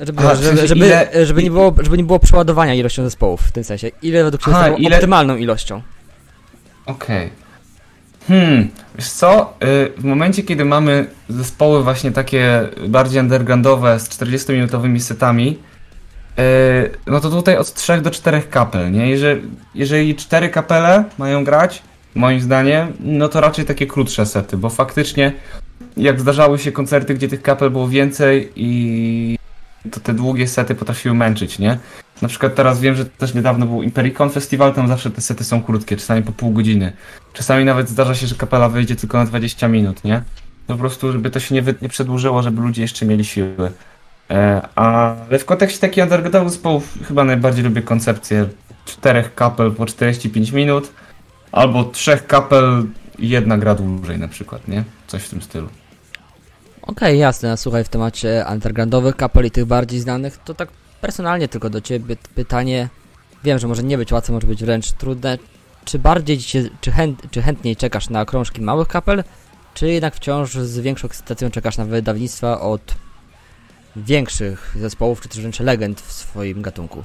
Żeby, Aha, w żeby, sensie żeby, ile- żeby, nie było, żeby nie było przeładowania ilością zespołów w tym sensie. Ile według Ciebie jest ile- optymalną ilością? Okej. Hmm, wiesz co, y, w momencie kiedy mamy zespoły właśnie takie bardziej undergroundowe z 40-minutowymi setami, no to tutaj od 3 do 4 kapel, nie? Jeżeli, jeżeli 4 kapele mają grać, moim zdaniem, no to raczej takie krótsze sety, bo faktycznie jak zdarzały się koncerty, gdzie tych kapel było więcej i to te długie sety potrafiły męczyć, nie? Na przykład teraz wiem, że też niedawno był Impericon Festival, tam zawsze te sety są krótkie, czasami po pół godziny. Czasami nawet zdarza się, że kapela wyjdzie tylko na 20 minut, nie? Po prostu, żeby to się nie, nie przedłużyło, żeby ludzie jeszcze mieli siły. Ale w kontekście takich undergroundowych zespołów chyba najbardziej lubię koncepcję czterech kapel po 45 minut, albo trzech kapel jedna gra dłużej na przykład, nie? Coś w tym stylu. Okej, jasne, a słuchaj, w temacie undergroundowych kapel i tych bardziej znanych, to tak personalnie tylko do Ciebie pytanie, wiem, że może nie być łatwe, może być wręcz trudne, czy bardziej czy, chęt, czy chętniej czekasz na krążki małych kapel, czy jednak wciąż z większą ekscytacją czekasz na wydawnictwa od większych zespołów, czy też wręcz legend w swoim gatunku?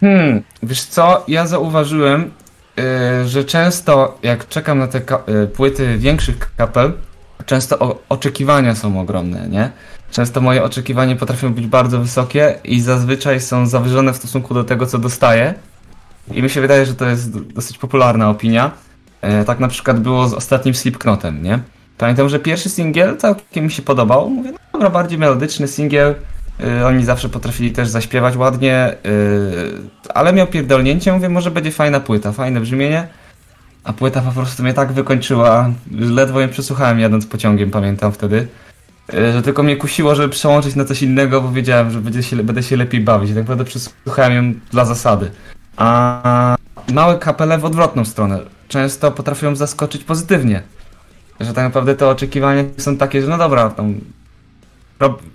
Hmm, wiesz co, ja zauważyłem, yy, że często jak czekam na te yy, płyty większych kapel, często oczekiwania są ogromne, nie? Często moje oczekiwania potrafią być bardzo wysokie i zazwyczaj są zawyżone w stosunku do tego, co dostaję. I mi się wydaje, że to jest dosyć popularna opinia. Yy, tak na przykład było z ostatnim Slipknotem, nie? Pamiętam, że pierwszy singiel całkiem mi się podobał. Mówię, no dobra, bardziej melodyczny singiel. Yy, oni zawsze potrafili też zaśpiewać ładnie, yy, ale miał pierdolnięcie, mówię, może będzie fajna płyta, fajne brzmienie. A płyta po prostu mnie tak wykończyła, ledwo ją przesłuchałem jadąc pociągiem, pamiętam wtedy. Yy, że tylko mnie kusiło, żeby przełączyć na coś innego, bo wiedziałem, że będzie się, będę się lepiej bawić. Tak naprawdę przesłuchałem ją dla zasady. A małe kapele w odwrotną stronę. Często potrafią zaskoczyć pozytywnie. Że tak naprawdę te oczekiwania są takie, że no dobra, tam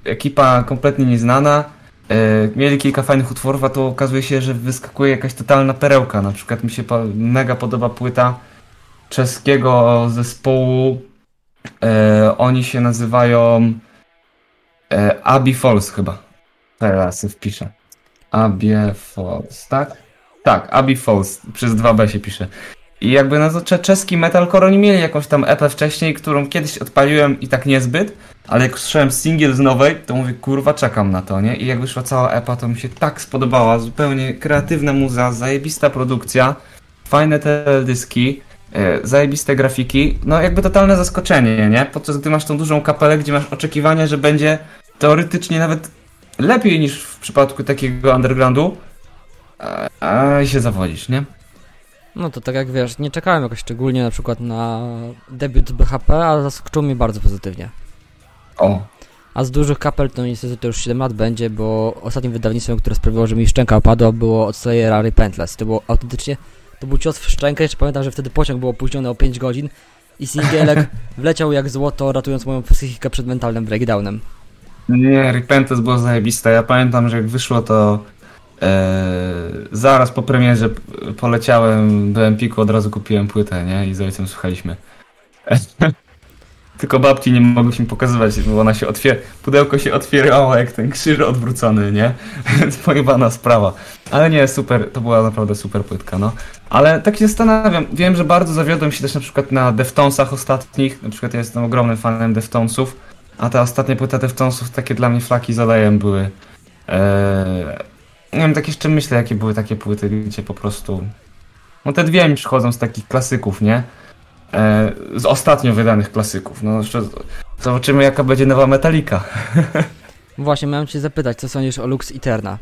ekipa kompletnie nieznana. E, mieli kilka fajnych utworów, a tu okazuje się, że wyskakuje jakaś totalna perełka. Na przykład mi się mega podoba płyta czeskiego zespołu. E, oni się nazywają e, Abbey Falls chyba. Teraz sobie wpiszę. Abbey Falls, tak? Tak, Abbey Falls. Przez 2B się pisze. I jakby na to cze- czeski metalcore oni mieli jakąś tam epę wcześniej, którą kiedyś odpaliłem i tak niezbyt, ale jak słyszałem singiel z nowej, to mówię, kurwa, czekam na to, nie? I jak wyszła cała epa, to mi się tak spodobała, zupełnie kreatywna muza, zajebista produkcja, fajne teledyski, e, zajebiste grafiki, no jakby totalne zaskoczenie, nie? Podczas gdy masz tą dużą kapelę, gdzie masz oczekiwania, że będzie teoretycznie nawet lepiej niż w przypadku takiego undergroundu, a, a się zawodzisz, nie? No to tak jak wiesz, nie czekałem jakoś szczególnie na przykład na debiut BHP, a zaskoczył mnie bardzo pozytywnie. O, A z dużych kapel to niestety to już 7 lat będzie, bo ostatnim wydawnictwem, które sprawiło, że mi szczęka opadła, było od Slayera Repentless. To było autentycznie, to był cios w szczękę, jeszcze pamiętam, że wtedy pociąg był opóźniony o 5 godzin i singielek wleciał jak złoto, ratując moją psychikę przed mentalnym breakdownem. Nie, Repentance było zajebiste. Ja pamiętam, że jak wyszło to zaraz po premierze poleciałem do Empiku, od razu kupiłem płytę, nie? I z ojcem słuchaliśmy. Tylko babci nie mogliśmy pokazywać, bo ona się otwiera, pudełko się otwierało jak ten krzyż odwrócony, nie? Pojebana sprawa. Ale nie, super, to była naprawdę super płytka, no. Ale tak się zastanawiam, wiem, że bardzo zawiodłem się też na przykład na Deftonesach ostatnich, na przykład ja jestem ogromnym fanem Deftonesów, a ta ostatnia płyta Deftonesów takie dla mnie flaki z olejem były. Eee, nie wiem, tak jeszcze myślę, jakie były takie płyty, gdzie po prostu... No te dwie mi przychodzą z takich klasyków, nie? Eee, z ostatnio wydanych klasyków. No jeszcze zobaczymy, jaka będzie nowa Metallica. Właśnie, miałem cię zapytać, co sądzisz o Lux Eterna?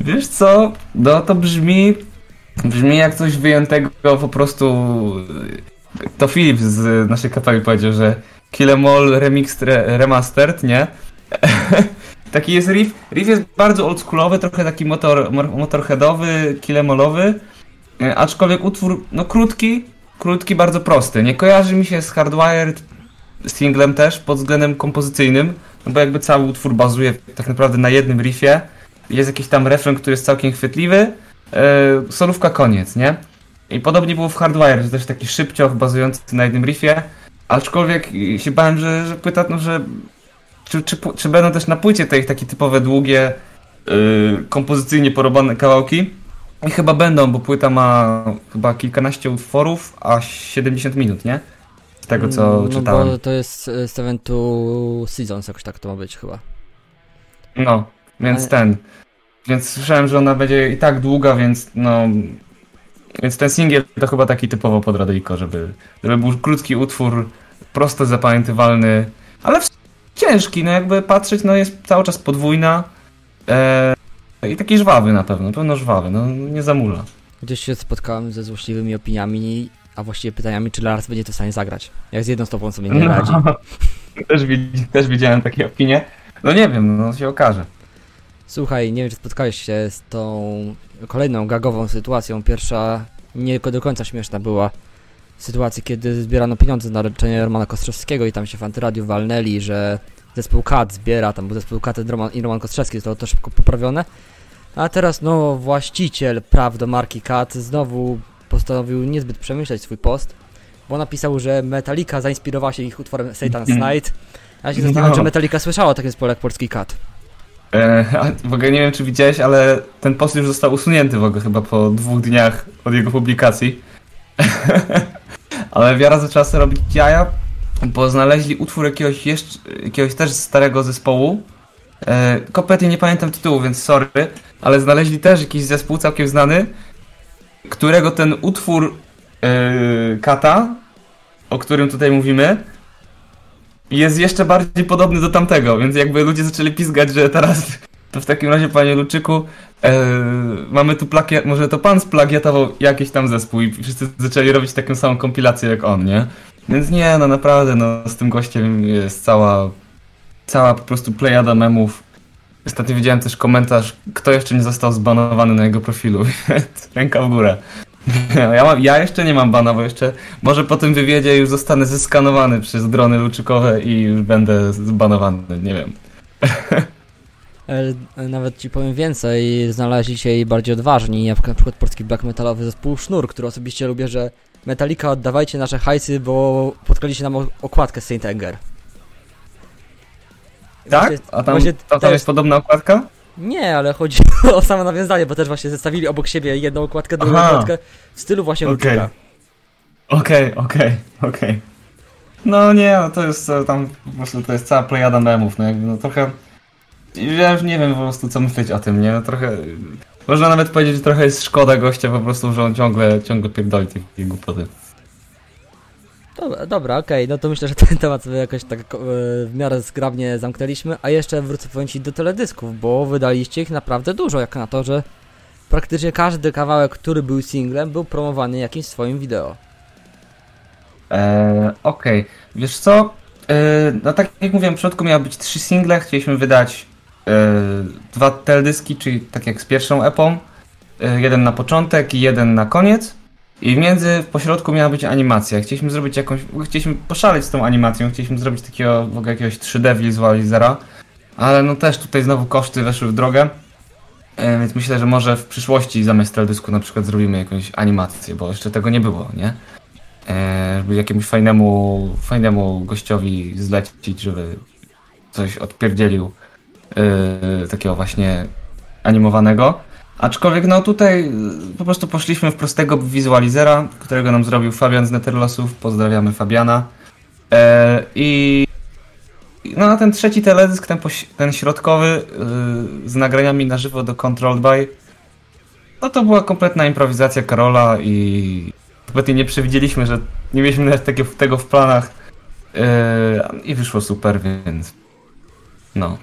Wiesz co? No to brzmi... Brzmi jak coś wyjętego po prostu... To Filip z naszej kapeli powiedział, że Kill Em All Remixed re, Remastered, nie? taki jest riff. Riff jest bardzo oldschoolowy, trochę taki motor, motorheadowy, killemolowy. E, Aczkolwiek utwór, no krótki, krótki, bardzo prosty. Nie kojarzy mi się z Hardwired singlem też pod względem kompozycyjnym, no bo jakby cały utwór bazuje tak naprawdę na jednym riffie. Jest jakiś tam refren, który jest całkiem chwytliwy. E, solówka koniec, nie? I podobnie było w Hardwire, też taki szybcioch bazujący na jednym riffie. Aczkolwiek się bałem, że, że płyta, no, że czy, czy, czy będą też na płycie te ich takie typowe długie, yy, kompozycyjnie porobane kawałki. I chyba będą, bo płyta ma chyba kilkanaście utworów, a 70 minut, nie? Z tego co no, czytałem. bo to jest e, Seven to Seasons, jakoś tak to ma być chyba. No, więc Ale- ten. Więc słyszałem, że ona będzie i tak długa, więc no. Więc ten singiel to chyba taki typowo pod radyjko, żeby, żeby był krótki utwór, prosto zapamiętywalny, ale w- ciężki, no jakby patrzeć, no jest cały czas podwójna e, i taki żwawy na pewno, na pewno żwawy, no nie zamula. Gdzieś się spotkałem ze złośliwymi opiniami, a właściwie pytaniami, czy Lars będzie to w stanie zagrać. Jak z jedną stopą sobie nie radzi. No, też, widz- też widziałem takie opinie. No nie wiem, no się okaże. Słuchaj, nie wiem, czy spotkałeś się z tą kolejną gagową sytuacją. Pierwsza nie do końca śmieszna była sytuacja, kiedy zbierano pieniądze na leczenie Romana Kostrzewskiego i tam się w antyradiu walnęli, że zespół KAT zbiera, tam był zespół KAT i Roman, Kostrzewski, zostało to szybko poprawione. A teraz, no, właściciel praw do marki KAT znowu postanowił niezbyt przemyśleć swój post, bo napisał, że Metallica zainspirowała się ich utworem Satan's Mhm. Night. A ja się zastanawiam, No. czy Metallica słyszała o takim zespole jak polski KAT. E, w ogóle nie wiem, czy widziałeś, ale ten post już został usunięty w ogóle chyba po dwóch dniach od jego publikacji. ale wiara zaczęła sobie robić jaja, bo znaleźli utwór jakiegoś jeszcze, jakiegoś też starego zespołu. E, kompletnie nie pamiętam tytułu, więc sorry, ale znaleźli też jakiś zespół całkiem znany, którego ten utwór e, Kata, o którym tutaj mówimy, jest jeszcze bardziej podobny do tamtego, więc jakby ludzie zaczęli pizgać, że teraz to w takim razie, panie Luczyku, mamy tu plagiat, może to pan splagiatował jakiś tam zespół i wszyscy zaczęli robić taką samą kompilację jak on, nie? Więc nie, no naprawdę, no z tym gościem jest cała, cała po prostu plejada memów. Ostatnio widziałem też komentarz, kto jeszcze nie został zbanowany na jego profilu, ręka w górę. Ja, mam, ja jeszcze nie mam bana, bo jeszcze może po tym wywiedzie już zostanę zeskanowany przez drony luczykowe i już będę zbanowany, nie wiem. Nawet ci powiem więcej, znaleźli się i bardziej odważni, jak na przykład polski black metalowy zespół Sznur, który osobiście lubię, że Metallica oddawajcie nasze hajsy, bo spotkaliście nam okładkę Saint Anger. Tak? Właśnie- A tam, właśnie tam, jest podobna okładka? Nie, ale chodzi o samo nawiązanie, bo też właśnie zestawili obok siebie jedną okładkę, drugą Aha. okładkę w stylu właśnie Okej. Okej, okej, okej. No nie, no to jest e, tam po prostu to jest cała plejada memów, no jakby no trochę... Ja już nie wiem po prostu co myśleć o tym, nie? No trochę... Można nawet powiedzieć, że trochę jest szkoda gościa po prostu, że on ciągle, ciągle pierdoli tych, tych głupoty. Dobra, dobra okej, no to myślę, że ten temat sobie jakoś tak e, w miarę zgrabnie zamknęliśmy, a jeszcze wrócę powiem ci do teledysków, bo wydaliście ich naprawdę dużo, jak na to, że praktycznie każdy kawałek, który był singlem, był promowany jakimś swoim wideo. Eee, Okej, wiesz co? Eee, no tak jak mówiłem, w środku miały być trzy single, chcieliśmy wydać dwa teledyski, czyli tak jak z pierwszą epą. Eee, jeden na początek i jeden na koniec. I między, w pośrodku miała być animacja. Chcieliśmy zrobić jakąś, chcieliśmy poszaleć z tą animacją, chcieliśmy zrobić takiego, w ogóle jakiegoś 3D wizualizera. Ale no też tutaj znowu koszty weszły w drogę. Eee, więc myślę, że może w przyszłości zamiast teledysku na przykład zrobimy jakąś animację, bo jeszcze tego nie było, nie? e, żeby jakiemuś fajnemu, fajnemu gościowi zlecić, żeby coś odpierdzielił e, takiego właśnie animowanego. Aczkolwiek no tutaj e, po prostu poszliśmy w prostego wizualizera, którego nam zrobił Fabian z Netherlosów. Pozdrawiamy Fabiana. E, I no a ten trzeci teledysk, ten, ten środkowy e, z nagraniami na żywo do Controlled By no to była kompletna improwizacja Karola i kompletnie nie przewidzieliśmy, że nie mieliśmy nawet tego w planach yy, i wyszło super, więc no,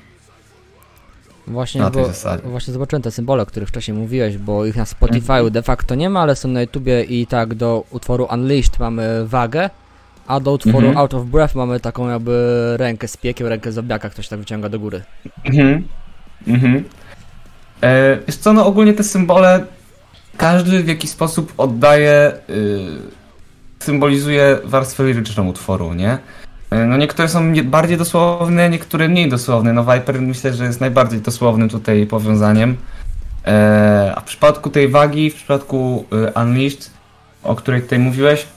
Właśnie, na tej bo, zasadzie. właśnie zobaczyłem te symbole, o których wcześniej mówiłeś, bo ich na Spotify'u de facto nie ma, ale są na YouTubie i tak do utworu Unleashed mamy wagę, a do utworu Mhm. Out of Breath mamy taką jakby rękę z piekiem, rękę z obiaka, ktoś tak wyciąga do góry. Mhm. Mhm. E, wiesz co, no ogólnie te symbole każdy w jakiś sposób oddaje, yy, symbolizuje warstwę liryczną utworu, nie? E, No niektóre są bardziej dosłowne, niektóre mniej dosłowne. No Viper myślę, że jest najbardziej dosłownym tutaj powiązaniem. E, a w przypadku tej wagi, w przypadku y, Unleashed, o której tutaj mówiłeś,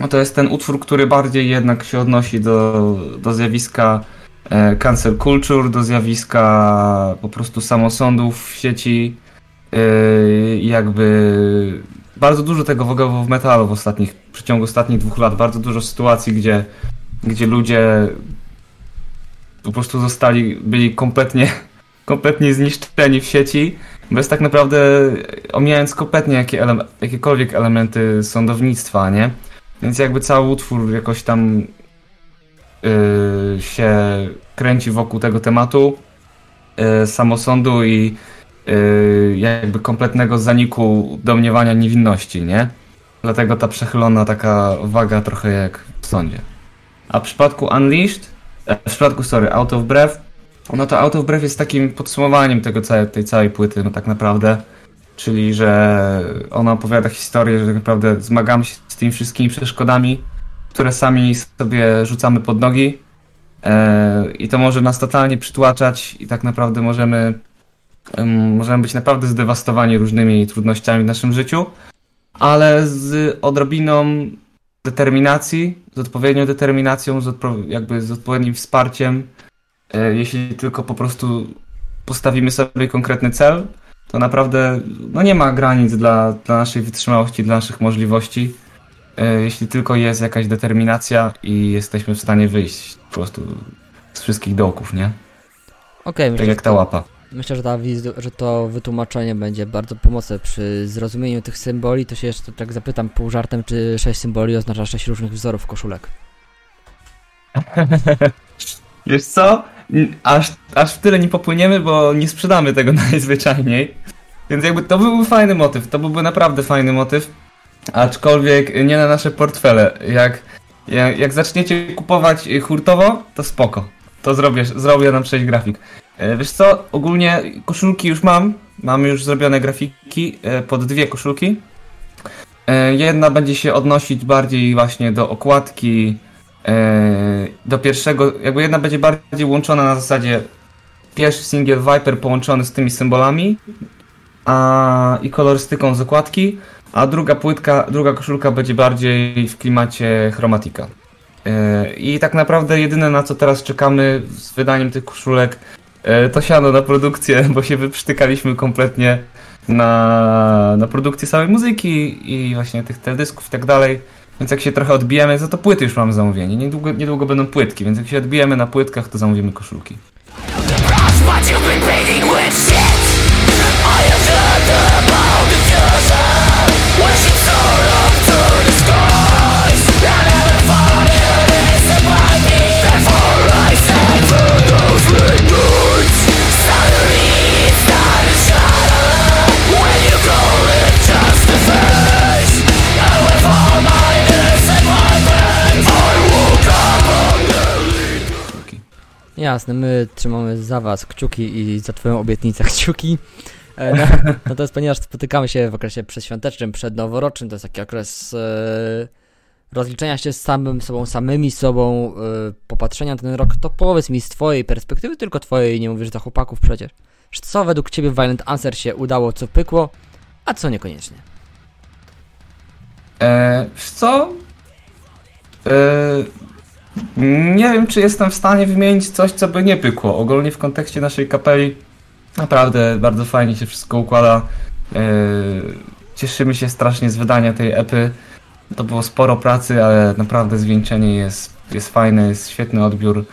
no to jest ten utwór, który bardziej jednak się odnosi do, do zjawiska e, cancel culture, do zjawiska po prostu samosądów w sieci. e, jakby bardzo dużo tego w ogóle w metalu w ostatnich, w przeciągu ostatnich dwóch lat, bardzo dużo sytuacji, gdzie, gdzie ludzie po prostu zostali, byli kompletnie, kompletnie zniszczeni w sieci, bez tak naprawdę omijając kompletnie jakie ele jakiekolwiek elementy sądownictwa, nie? Więc jakby cały utwór jakoś tam yy, się kręci wokół tego tematu yy, samosądu i yy, jakby kompletnego zaniku domniewania niewinności, nie? Dlatego ta przechylona taka waga trochę jak w sądzie. A w przypadku Unleashed, e, w przypadku, sorry, Out of Breath, no to Out of Breath jest takim podsumowaniem tego całej, tej całej płyty, no tak naprawdę. Czyli, że ona opowiada historię, że tak naprawdę zmagamy się z tymi wszystkimi przeszkodami, które sami sobie rzucamy pod nogi. E, I to może nas totalnie przytłaczać i tak naprawdę możemy, em, możemy być naprawdę zdewastowani różnymi trudnościami w naszym życiu, ale z odrobiną determinacji, z odpowiednią determinacją, z odpo- jakby z odpowiednim wsparciem, e, jeśli tylko po prostu postawimy sobie konkretny cel, to naprawdę no nie ma granic dla, dla naszej wytrzymałości, dla naszych możliwości. E, Jeśli tylko jest jakaś determinacja i jesteśmy w stanie wyjść po prostu z wszystkich dołków, nie? Okej, Tak myślę, jak że ta to, łapa. Myślę że, ta że to wytłumaczenie będzie bardzo pomocne przy zrozumieniu tych symboli. To się jeszcze tak zapytam pół żartem, czy sześć symboli oznacza sześć różnych wzorów koszulek. Wiesz co? Aż, aż w tyle nie popłyniemy, bo nie sprzedamy tego najzwyczajniej. Więc jakby to byłby fajny motyw, to byłby naprawdę fajny motyw. Aczkolwiek nie na nasze portfele. Jak, jak, jak zaczniecie kupować hurtowo, to spoko. To zrobię, zrobię nam 6 grafik. E, Wiesz co, ogólnie koszulki już mam. Mam już zrobione grafiki e, pod dwie koszulki. E, Jedna będzie się odnosić bardziej właśnie do okładki, do pierwszego, jakby jedna będzie bardziej łączona na zasadzie pierwszy singiel Viper połączony z tymi symbolami a, i kolorystyką z okładki, a druga płytka, druga koszulka będzie bardziej w klimacie chromatika. E, I tak naprawdę jedyne na co teraz czekamy z wydaniem tych koszulek e, to siano na produkcję, bo się wyprztykaliśmy kompletnie na, na produkcję samej muzyki i właśnie tych teledysków i tak dalej. Więc jak się trochę odbijemy, za to płyty już mam zamówienie. Niedługo, niedługo będą płytki, więc jak się odbijemy na płytkach, to zamówimy koszulki. Jasne, my trzymamy za was kciuki i za twoją obietnicę kciuki. E, No, natomiast ponieważ spotykamy się w okresie przedświątecznym, przednoworocznym, to jest taki okres e, rozliczenia się z samym sobą, samymi sobą, e, popatrzenia na ten rok, to powiedz mi z twojej perspektywy, tylko twojej, nie mówisz za chłopaków przecież, co według ciebie w Violent Answer się udało, co pykło, a co niekoniecznie? E, wiesz co? Nie wiem, czy jestem w stanie wymienić coś, co by nie pykło. Ogólnie w kontekście naszej kapeli naprawdę bardzo fajnie się wszystko układa. E, cieszymy się strasznie z wydania tej epy. To było sporo pracy, ale naprawdę zwieńczenie jest, jest fajne, jest świetny odbiór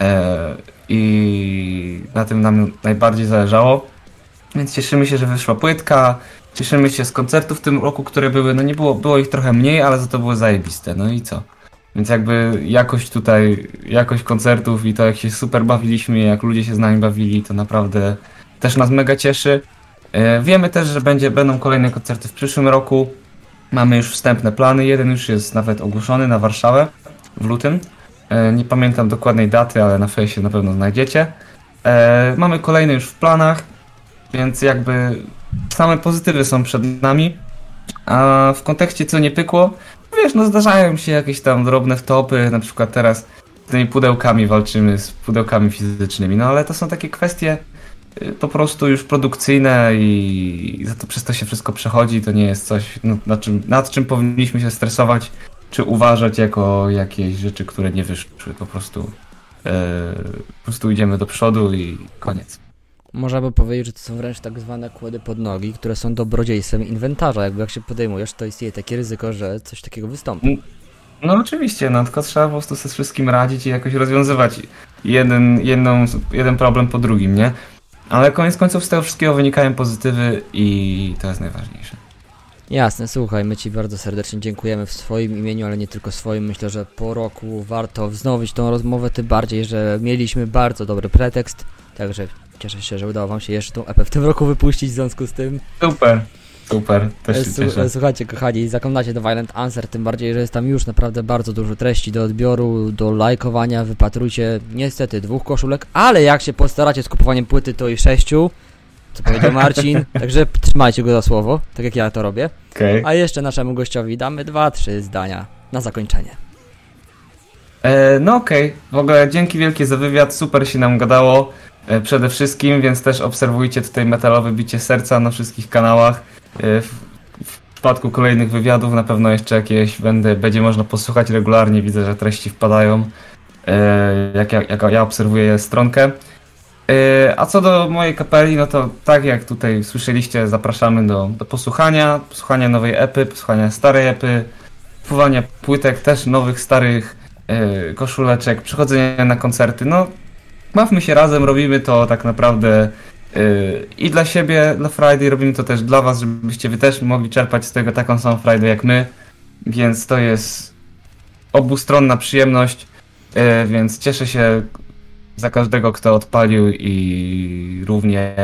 e, i na tym nam najbardziej zależało. Więc cieszymy się, że wyszła płytka. Cieszymy się z koncertów w tym roku, które były, no nie było, było ich trochę mniej, ale za to były zajebiste, no i co? Więc jakby jakość tutaj, jakość koncertów i to jak się super bawiliśmy, jak ludzie się z nami bawili, to naprawdę też nas mega cieszy. E, Wiemy też, że będzie, będą kolejne koncerty w przyszłym roku. Mamy już wstępne plany, jeden już jest nawet ogłoszony na Warszawę w lutym. E, Nie pamiętam dokładnej daty, ale na fejsie na pewno znajdziecie. E, Mamy kolejne już w planach, więc jakby same pozytywy są przed nami. A w kontekście co nie pykło, wiesz, no zdarzają się jakieś tam drobne wtopy, na przykład teraz z tymi pudełkami walczymy, z pudełkami fizycznymi, no ale to są takie kwestie y, po prostu już produkcyjne i za to przez to się wszystko przechodzi, to nie jest coś, no, nad, czym, nad czym powinniśmy się stresować, czy uważać jako jakieś rzeczy, które nie wyszły, po prostu e, po prostu idziemy do przodu i koniec. Można by powiedzieć, że to są wręcz tak zwane kłody pod nogi, które są dobrodziejstwem inwentarza. Jakby jak się podejmujesz, to istnieje takie ryzyko, że coś takiego wystąpi. No oczywiście, no tylko trzeba po prostu ze wszystkim radzić i jakoś rozwiązywać jeden, jedną, jeden problem po drugim, nie? Ale koniec końców z tego wszystkiego wynikają pozytywy i to jest najważniejsze. Jasne, słuchaj, my Ci bardzo serdecznie dziękujemy w swoim imieniu, ale nie tylko swoim. Myślę, że po roku warto wznowić tą rozmowę, tym bardziej, że mieliśmy bardzo dobry pretekst, także cieszę się, że udało Wam się jeszcze tą EP w tym roku wypuścić w związku z tym. Super, super, też się cieszę. Słuchajcie, kochani, zaglądacie do Violent Answer, tym bardziej, że jest tam już naprawdę bardzo dużo treści do odbioru, do lajkowania. Wypatrujcie niestety dwóch koszulek, ale jak się postaracie z kupowaniem płyty, to i sześciu, co powiedział Marcin. Także trzymajcie go za słowo, tak jak ja to robię. Okej. A jeszcze naszemu gościowi damy dwa, trzy zdania na zakończenie. E, No okej, w ogóle dzięki wielkie za wywiad, super się nam gadało przede wszystkim, więc też obserwujcie tutaj metalowe bicie serca na wszystkich kanałach. E, W, przypadku kolejnych wywiadów na pewno jeszcze jakieś będę, będzie można posłuchać regularnie, widzę, że treści wpadają, e, jak, jak, jak ja obserwuję stronkę. E, A co do mojej kapeli, no to tak jak tutaj słyszeliście, zapraszamy do, do posłuchania, posłuchania nowej epy, posłuchania starej epy, kupowania płytek też nowych, starych, e, koszuleczek, przychodzenia na koncerty. No, bawmy się razem, robimy to tak naprawdę e, i dla siebie, dla Friday, robimy to też dla Was, żebyście Wy też mogli czerpać z tego taką samą Friday jak my. Więc to jest obustronna przyjemność, e, więc cieszę się za każdego, kto odpalił i równie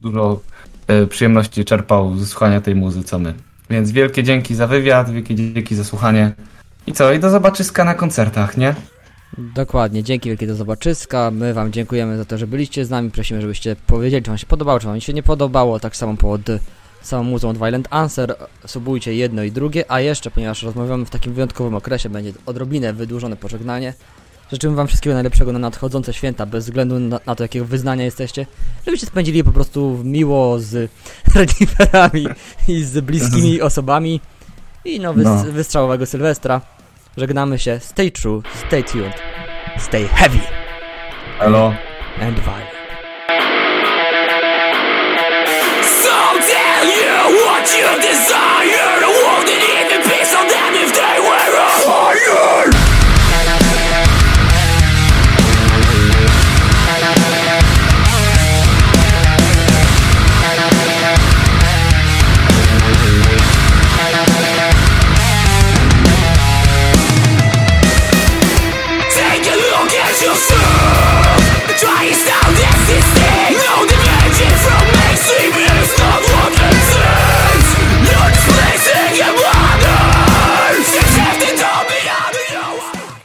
dużo e, przyjemności czerpał ze słuchania tej muzy, co my. Więc wielkie dzięki za wywiad, wielkie dzięki za słuchanie. I co? I do zobaczyska na koncertach, nie? Dokładnie, dzięki wielkie do zobaczyska. My Wam dziękujemy za to, że byliście z nami. Prosimy, żebyście powiedzieli, czy Wam się podobało, czy Wam się nie podobało. Tak samo pod samą muzą od Violent Answer. Subujcie jedno i drugie, a jeszcze, ponieważ rozmawiamy w takim wyjątkowym okresie, będzie odrobinę wydłużone pożegnanie. Życzymy Wam wszystkiego najlepszego na nadchodzące święta, bez względu na, na to, jakiego wyznania jesteście. Żebyście spędzili je po prostu miło z reniferami i z bliskimi osobami. I no, wys- No. wystrzałowego Sylwestra. Żegnamy się. Stay true, stay tuned, stay heavy Elo. and violent. So tell you what you desire